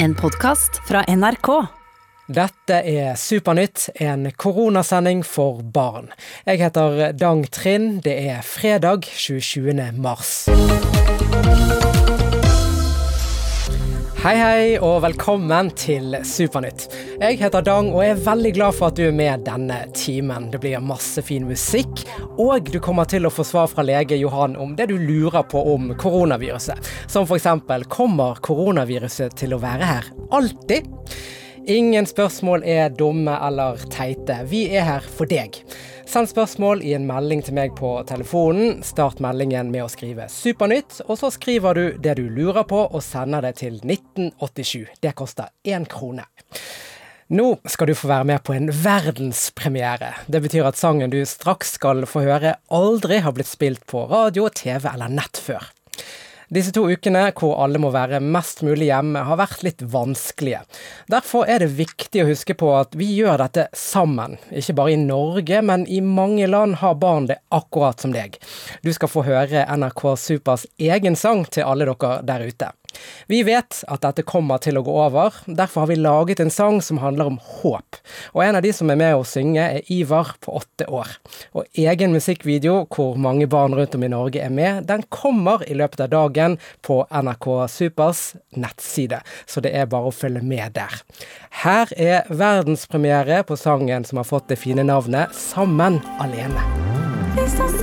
En podkast fra NRK. Dette er Supernytt, en koronasending for barn. Jeg heter Dang Trind. Det er fredag 27. mars. Hei, hei, og velkommen til Supernytt. Jeg heter Dang og er veldig glad for at du er med denne timen. Det blir masse fin musikk, og du kommer til å få svar fra lege Johan om det du lurer på om koronaviruset. Som eksempel, kommer koronaviruset til å være her alltid? Ingen spørsmål er dumme eller teite. Vi er her for deg. Send spørsmål i en melding til meg på telefonen. Start meldingen med å skrive 'Supernytt', og så skriver du det du lurer på, og sender det til 1987. Det koster én krone. Nå skal du få være med på en verdenspremiere. Det betyr at sangen du straks skal få høre, aldri har blitt spilt på radio, TV eller nett før. Disse to ukene hvor alle må være mest mulig hjemme, har vært litt vanskelige. Derfor er det viktig å huske på at vi gjør dette sammen. Ikke bare i Norge, men i mange land har barn det akkurat som deg. Du skal få høre NRK Supers egen sang til alle dere der ute. Vi vet at dette kommer til å gå over, derfor har vi laget en sang som handler om håp. Og en av de som er med å synge, er Ivar på åtte år. Og egen musikkvideo hvor mange barn rundt om i Norge er med, den kommer i løpet av dagen på NRK Supers nettside, så det er bare å følge med der. Her er verdenspremiere på sangen som har fått det fine navnet Sammen alene. Vi står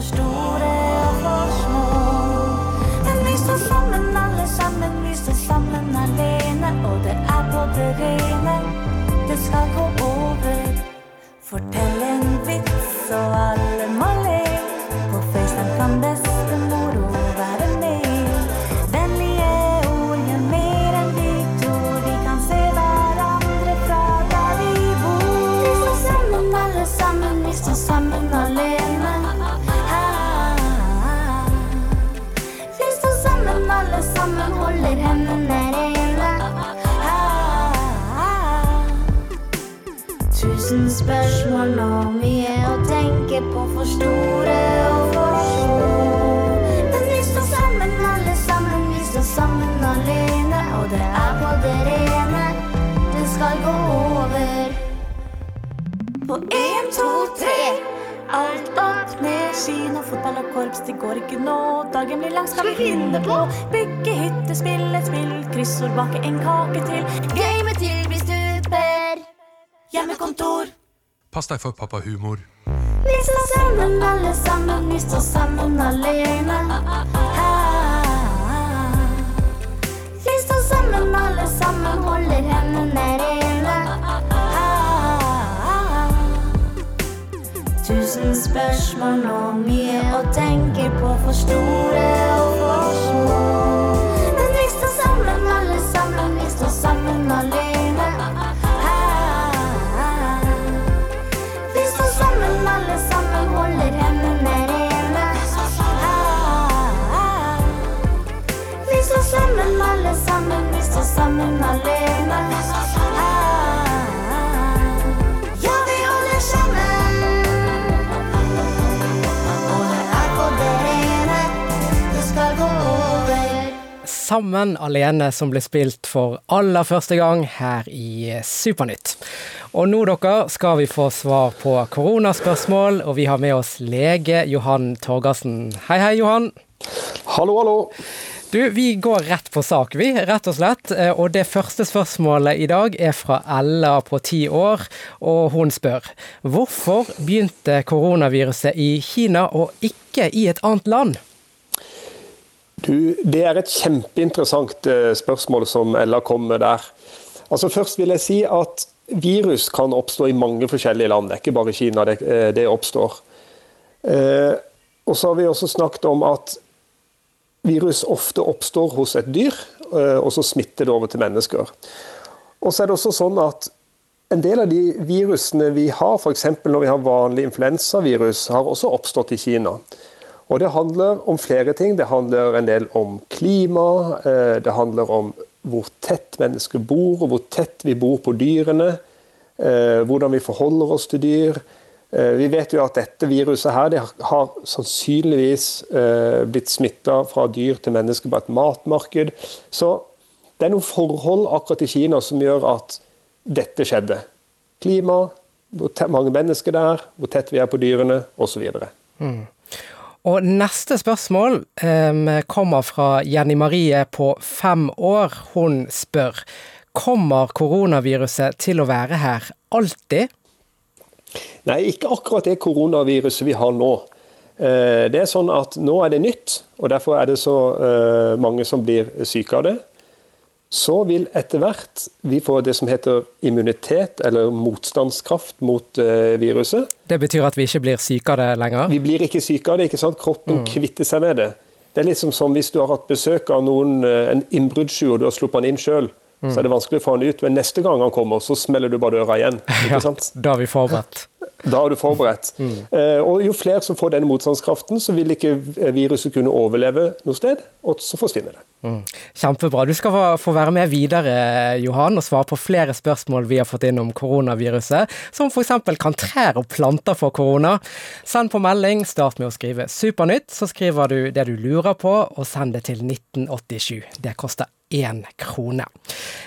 for store og for små. Men vi står sammen, alle sammen, vi står sammen alene, og det er på det rene. Det skal gå over. Fortell en vits, og alle må le. På FaceTime kan bestemor spørsmål og mye å tenke på, for store og for små. Men vi står sammen, alle sammen, vi står sammen alene, og det er på det rene. Det skal gå over. På én, to, tre. Alt opp med kino, fotball og korps, det går ikke nå. Dagen blir lang, skal vi finne på. Bygge hytte, spille et spill, kryssord, bake en kake til. Game Pass deg for pappahumor. Vi står sammen, alle sammen, vi står sammen alene. Ah. Vi står sammen, alle sammen, holder hendene rene. Tusen spørsmål og mye å tenke på, for store og for små. Sammen alene, som ble spilt for aller første gang her i Supernytt. Og nå, dere, skal vi få svar på koronaspørsmål, og vi har med oss lege Johan Torgersen. Hei, hei, Johan. Hallo, hallo. Du, vi går rett på sak, vi, rett og slett. Eh, Og det første spørsmålet i dag er fra Ella på ti år, og hun spør hvorfor begynte koronaviruset i Kina og ikke i et annet land? Du, Det er et kjempeinteressant eh, spørsmål som Ella kom med der. Altså Først vil jeg si at virus kan oppstå i mange forskjellige land. Det er ikke bare Kina det, eh, det oppstår. Eh, og så har vi også snakket om at virus ofte oppstår hos et dyr, eh, og så smitter det over til mennesker. Og så er det også sånn at en del av de virusene vi har, f.eks. når vi har vanlig influensavirus, har også oppstått i Kina. Og Det handler om flere ting. Det handler en del om klima. Eh, det handler om hvor tett mennesker bor, og hvor tett vi bor på dyrene. Eh, hvordan vi forholder oss til dyr. Eh, vi vet jo at dette viruset her, det har sannsynligvis blitt smitta fra dyr til mennesker på et matmarked. Så det er noen forhold akkurat i Kina som gjør at dette skjedde. Klima, hvor mange mennesker det er, hvor tett vi er på dyrene osv. Mm. Og neste spørsmål um, kommer fra Jenny Marie på fem år. Hun spør kommer koronaviruset til å være her alltid? Nei, ikke akkurat det koronaviruset vi har nå. Eh, det er sånn at Nå er det nytt, og derfor er det så eh, mange som blir syke av det så vil etter hvert vi få det som heter immunitet, eller motstandskraft mot uh, viruset. Det betyr at vi ikke blir syke av det lenger? Vi blir ikke syke av det. ikke sant? Kroppen mm. kvitter seg med det. Det er liksom som hvis du har hatt besøk av noen, en innbruddstyv, og du har sluppet han inn sjøl. Mm. Så er det vanskelig å få han ut, men neste gang han kommer, så smeller du bare døra igjen. ikke sant? Ja, da er vi forberedt. Da er du forberedt. Mm. Eh, og Jo flere som får denne motstandskraften, så vil ikke viruset kunne overleve noe sted, og så forsvinner det. Mm. Kjempebra. Du skal få være med videre, Johan, og svare på flere spørsmål vi har fått inn om koronaviruset, som f.eks. kan trær og planter få korona? Send på melding, start med å skrive 'Supernytt', så skriver du det du lurer på, og send det til 1987. Det koster én krone.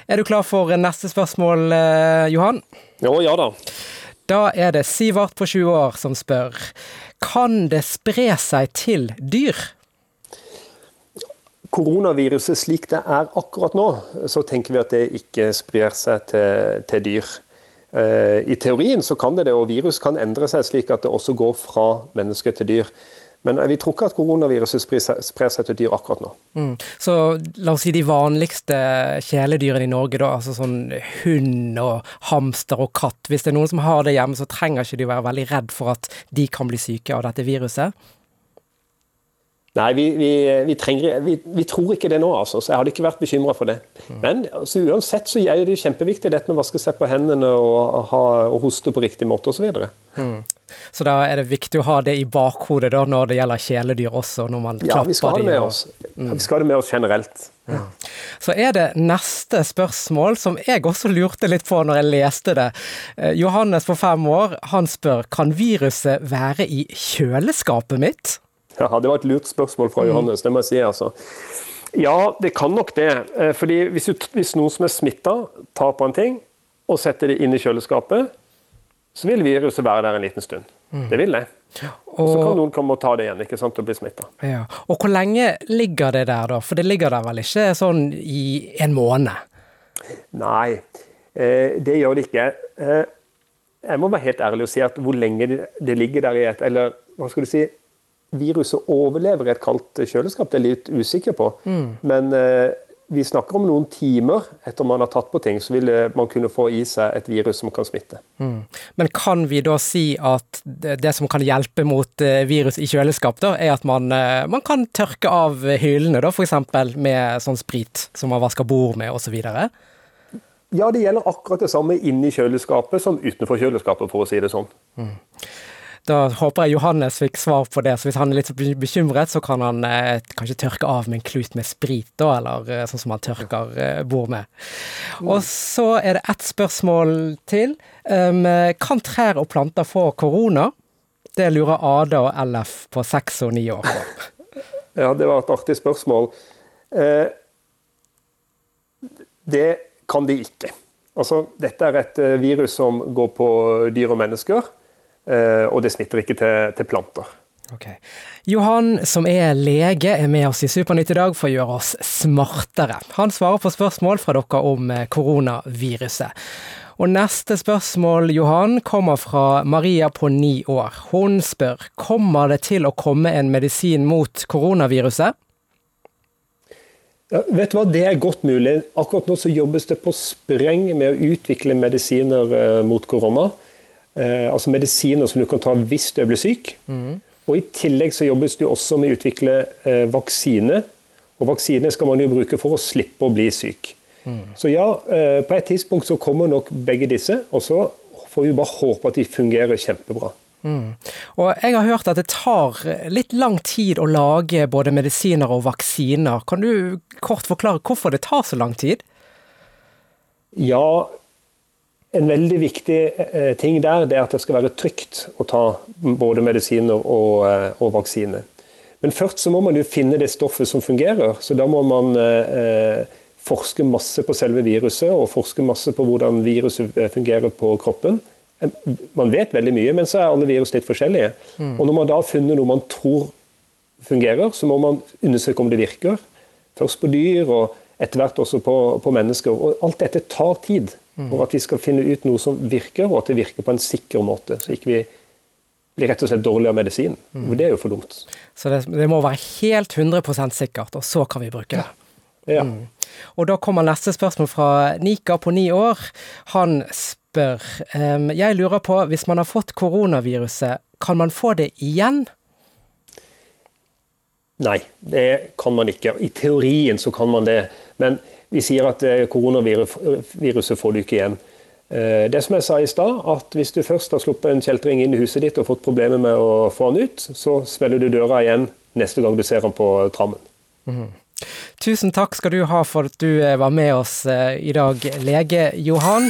Er du klar for neste spørsmål, eh, Johan? Jo, ja da. Da er det Sivert på 20 år som spør. Kan det spre seg til dyr? Koronaviruset slik det er akkurat nå, så tenker vi at det ikke sprer seg til, til dyr. Eh, I teorien så kan det det, og virus kan endre seg slik at det også går fra mennesker til dyr. Men vi tror ikke at koronaviruset sprer seg til dyr akkurat nå. Mm. Så la oss si de vanligste kjæledyrene i Norge, da, altså sånn hund og hamster og katt. Hvis det er noen som har det hjemme, så trenger ikke de være veldig redd for at de kan bli syke av dette viruset? Nei, vi, vi, vi, trenger, vi, tror ikke det nå, altså. Så jeg hadde ikke vært bekymra for det. Men altså, uansett så er det kjempeviktig dette med å vaske seg på hendene og, ha, og hoste på riktig måte osv. Så, mm. så da er det viktig å ha det i bakhodet da, når det gjelder kjæledyr også, når man ja, vi skal ha det med oss. Mm. Vi skal ha det med oss generelt. Ja. Så er det neste spørsmål, som jeg også lurte litt på når jeg leste det. Eh, Johannes på fem år, han spør kan viruset være i kjøleskapet mitt? Ja, Det var et lurt spørsmål fra mm. Johannes, det må jeg si. altså. Ja, det kan nok det. Eh, fordi Hvis, du, hvis noen som er smitta, tar på en ting og setter det inn i kjøleskapet, så vil viruset være der en liten stund. Mm. Det vil det. Og så kan noen komme og ta det igjen ikke sant, og bli smitta. Ja. Og hvor lenge ligger det der, da? For det ligger der vel ikke sånn i en måned? Nei, eh, det gjør det ikke. Eh, jeg må være helt ærlig og si at hvor lenge det ligger der i et Eller hva skal du si viruset overlever et kaldt kjøleskap, det er jeg litt usikker på. Mm. Men eh, vi snakker om noen timer etter man har tatt på ting, så vil eh, man kunne få i seg et virus som kan smitte. Mm. Men kan vi da si at det, det, som kan hjelpe mot eh, virus i kjøleskap, da, er at man, eh, man kan tørke av hyllene, da, f.eks. med sånn sprit som man vasker bord med, osv.? Ja, det gjelder akkurat det samme inni kjøleskapet som utenfor kjøleskapet, for å si det sånn. Mm. Da håper jeg Johannes fikk svar på det, så hvis han er litt bekymret, så kan han eh, kanskje tørke av med en klut med sprit, da, eller eh, sånn som han tørker eh, bord med. Og så er det ett spørsmål til. Um, kan trær og planter få korona? Det lurer Ada og LF på seks og ni år på. ja, det var et artig spørsmål. Eh, det kan de ikke. Altså, dette er et eh, virus som går på dyr og mennesker. Eh, og det smitter ikke til, til planter. Okay. Johan, som er lege, er med oss i Supernytt i dag for å gjøre oss smartere. Han svarer på spørsmål fra dere om eh, koronaviruset. Og neste spørsmål, Johan, kommer fra Maria på ni år. Hun spør kommer det til å komme en medisin mot koronaviruset? Ja, vet du hva, Det er godt mulig. Akkurat nå så jobbes det på spreng med å utvikle medisiner eh, mot korona. Eh, altså medisiner som du kan ta hvis du blir syk. Og I tillegg så jobbes det også med å utvikle eh, vaksine. Og vaksine skal man jo bruke for å slippe å bli syk. Så ja, eh, på et tidspunkt så kommer nok begge disse. Og så får vi bare håpe at de fungerer kjempebra. Og jeg har hørt at det tar litt lang tid å lage både medisiner og vaksiner. Kan du kort forklare hvorfor det tar så lang tid? Ja, en veldig viktig eh, ting der det er at det skal være trygt å ta både medisiner og, eh, og vaksine. Men først så må man jo finne det stoffet som fungerer. Så da må man eh, forske masse på selve viruset, og forske masse på hvordan viruset eh, fungerer på kroppen. Eh, Man vet veldig mye, men så er alle virus litt forskjellige. Og når man da har funnet noe man tror fungerer, så må man undersøke om det virker. Først på dyr, og etter hvert også på, på mennesker. Og alt dette tar tid for at vi skal finne ut noe som virker, og at det virker på en sikker måte. Så ikke vi blir rett og slett dårlig av medisinen. For det er jo for dumt. Så det, det må være helt 100% sikkert, og så kan vi bruke det. Ja. Og da kommer neste spørsmål fra Nika på ni år. Han spør um, Jeg lurer på, hvis man har fått koronaviruset, kan man få det igjen? Nei, det kan man ikke. I teorien så kan man det, men vi sier at eh, koronaviruset får du ikke igjen. Eh, Det som jeg sa i stad, at hvis du først har sluppet en kjeltring inn i huset ditt og fått problemer med å få han ut, så smeller du døra igjen neste gang du ser han på trammen. Tusen takk skal du ha for at du eh, var med oss eh, i dag, lege Johan.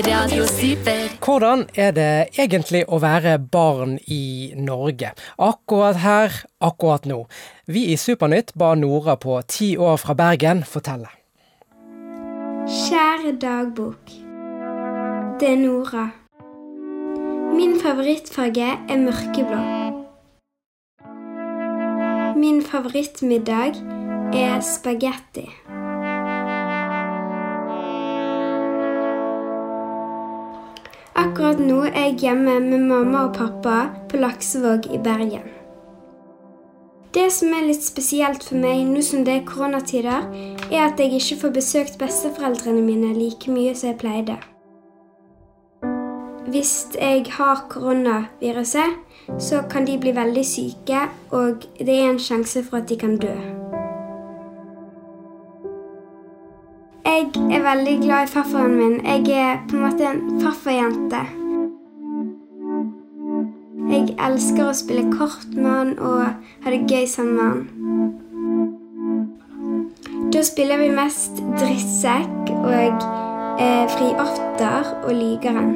Radio Super. Hvordan er det egentlig å være barn i Norge? Akkurat her, akkurat nå. Vi i Supernytt ba Nora på ti år fra Bergen fortelle. Kjære dagbok. Det er Nora. Min favorittfarge er mørkeblå. Min favorittmiddag er spagetti. Akkurat nå er jeg hjemme med mamma og pappa på Laksevåg i Bergen. Det som er litt spesielt for meg nå som det er koronatider, er at jeg ikke får besøkt besteforeldrene mine like mye som jeg pleide. Hvis jeg har koronaviruset, så kan de bli veldig syke, og det er en sjanse for at de kan dø. Er veldig glad i farfaren min. Jeg er på en måte en farfarjente. Jeg elsker å spille kort med han og ha det gøy sammen med han. Da spiller vi mest drittsekk og eh, fri åtter og lygeren.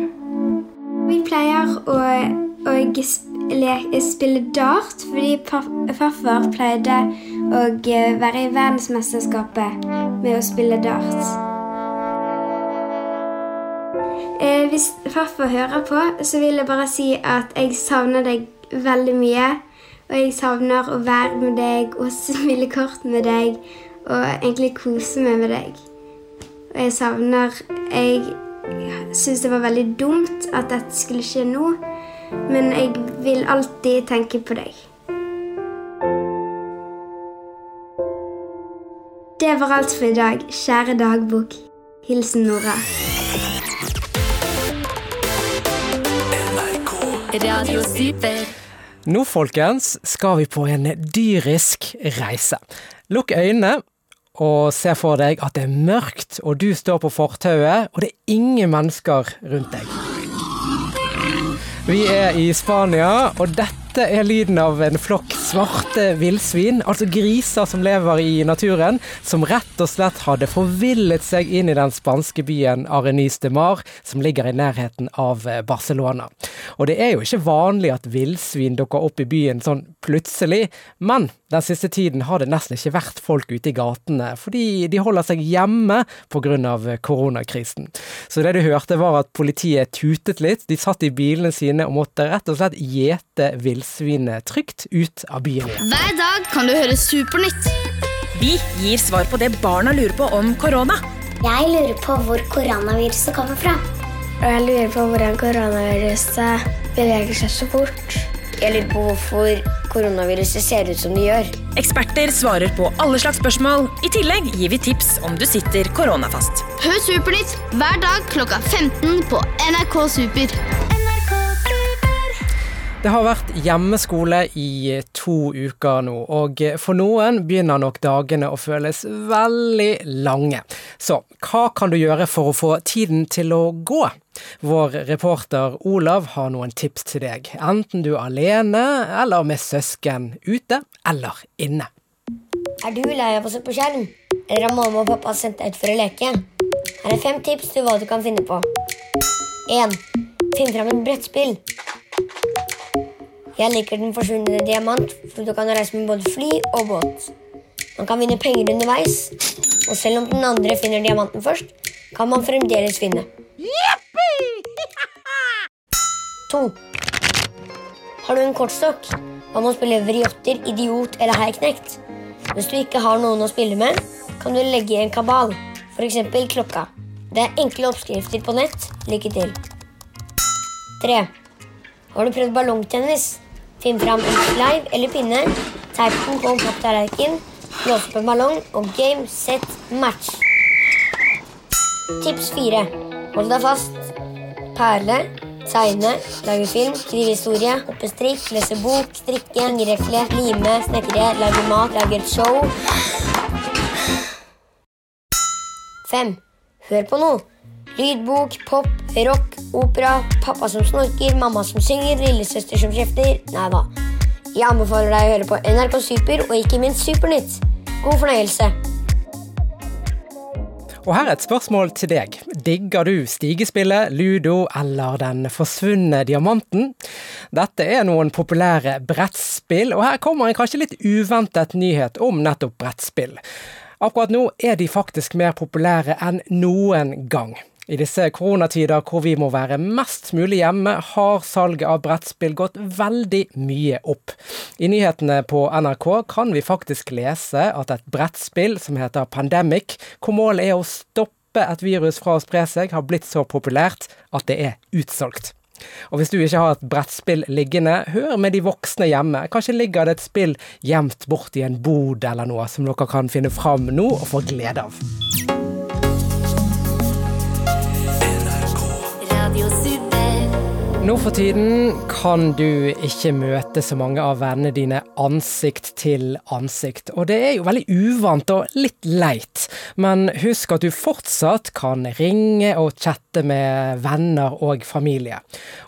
Vi pleier å, å spille, dart fordi farfar pleide å eh, være i verdensmesterskapet med å spille dart. Eh, hvis farfar hører på, så vil jeg bare si at jeg savner deg veldig mye. Og jeg savner å være med deg og smile kort med deg og egentlig kose meg med deg. Og jeg savner Jeg syns det var veldig dumt at dette skulle skje nå, men jeg vil alltid tenke på deg. Det var alt for i dag, kjære dagbok. Hilsen Nora. Radio Super. Nå, folkens, skal vi på en dyrisk reise. Lukk øynene og se for deg at det er mørkt, og du står på fortauet, og det er ingen mennesker rundt deg. Vi er i Spania, og dette er lyden av en flokk svarte villsvin, altså griser som lever i naturen, som rett og slett hadde forvillet seg inn i den spanske byen Arenis de Mar, som ligger i nærheten av eh, Barcelona. Og det er jo ikke vanlig at villsvin dukker opp i byen sånn plutselig, men den siste tiden har det nesten ikke vært folk ute i gatene, fordi de holder seg hjemme pga. koronakrisen. Så det du hørte var at politiet tutet litt, de satt i bilene sine og måtte rett og slett gjete villsvinet trygt ut av byen igjen. Hver dag kan du høre Supernytt. Vi gir svar på det barna lurer på om korona. Jeg lurer på hvor koronaviruset kommer fra. Og jeg lurer på hvordan koronaviruset beveger seg så fort. Jeg lurer på hvorfor koronaviruset ser ut som det gjør. Eksperter svarer på alle slags spørsmål. I tillegg gir vi tips om du sitter koronafast. Hør Supernytt hver dag klokka 15 på NRK Super. Det har vært hjemmeskole i to uker nå, og for noen begynner nok dagene å føles veldig lange. Så hva kan du gjøre for å få tiden til å gå? Vår reporter Olav har noen tips til deg, enten du er alene eller med søsken, ute eller inne. Er du lei av å se på skjerm? Eller har mamma og pappa sendt deg ut for å leke? Her er fem tips til hva du kan finne på. 1. Finn fram et brettspill. Jeg liker Den forsvunne diamant, for du kan reise med både fly og båt. Man kan vinne penger underveis, og selv om den andre finner diamanten først, kan man fremdeles vinne. 2. Har du en kortstokk? Hva med å spille vriotter, idiot eller heiknekt? Hvis du ikke har noen å spille med, kan du legge i en kabal, f.eks. klokka. Det er enkle oppskrifter på nett. Lykke til. 3. Har du prøvd ballongtennis? Finn fram en sleiv eller pinne, teip den på en papptallerken, blås opp en ballong og game, set, match. Tips 4. Hold deg fast. Perle. Tegne, lage film, skrive historie, hoppe strikk, lese bok, strikke, hengekle, lime, snekre, lage mat, lage et show. 5. Hør på noe. Lydbok, pop, rock, opera, pappa som snorker, mamma som synger, lillesøster som kjefter. Nei da. Jeg anbefaler deg å høre på NRK Super og ikke minst Supernytt. God fornøyelse. Og her er et spørsmål til deg. Digger du stigespillet, ludo eller Den forsvunne diamanten? Dette er noen populære brettspill, og her kommer en kanskje litt uventet nyhet om nettopp brettspill. Akkurat nå er de faktisk mer populære enn noen gang. I disse koronatider hvor vi må være mest mulig hjemme, har salget av brettspill gått veldig mye opp. I nyhetene på NRK kan vi faktisk lese at et brettspill som heter Pandemic, hvor målet er å stoppe et virus fra å spre seg, har blitt så populært at det er utsolgt. Og hvis du ikke har et brettspill liggende, hør med de voksne hjemme. Kanskje ligger det et spill gjemt borti en bod eller noe som dere kan finne fram nå og få glede av. Nå for tiden kan du ikke møte så mange av vennene dine ansikt til ansikt, og det er jo veldig uvant og litt leit. Men husk at du fortsatt kan ringe og chatte med venner og familie.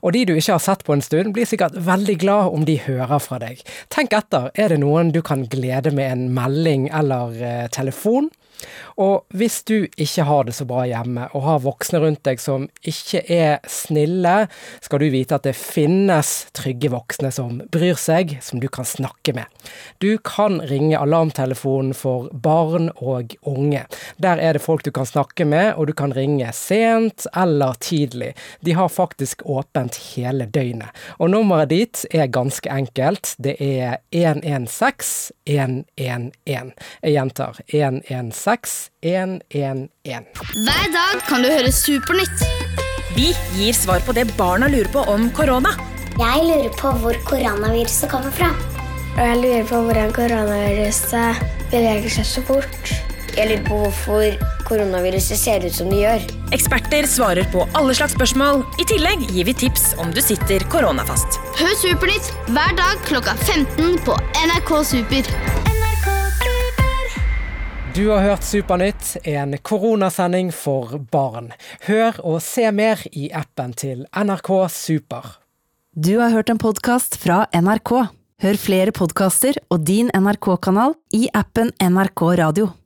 Og de du ikke har sett på en stund, blir sikkert veldig glad om de hører fra deg. Tenk etter, er det noen du kan glede med en melding eller eh, telefon? Og hvis du ikke har det så bra hjemme, og har voksne rundt deg som ikke er snille, skal du vite at det finnes trygge voksne som bryr seg, som du kan snakke med. Du kan ringe alarmtelefonen for barn og unge. Der er det folk du kan snakke med, og du kan ringe sent eller tidlig. De har faktisk åpent hele døgnet. Og nummeret dit er ganske enkelt. Det er 116 111. Jeg gjentar 116 6111. Hver dag kan du høre Supernytt. Vi gir svar på det barna lurer på om korona. Jeg lurer på hvor koronaviruset kommer fra. Og jeg lurer på hvordan koronaviruset beveger seg så fort. Jeg lurer på hvorfor koronaviruset ser ut som det gjør. Eksperter svarer på alle slags spørsmål. I tillegg gir vi tips om du sitter koronafast. Hør Supernytt hver dag klokka 15 på NRK Super. Du har hørt Supernytt, en koronasending for barn. Hør og se mer i appen til NRK Super. Du har hørt en podkast fra NRK. Hør flere podkaster og din NRK-kanal i appen NRK Radio.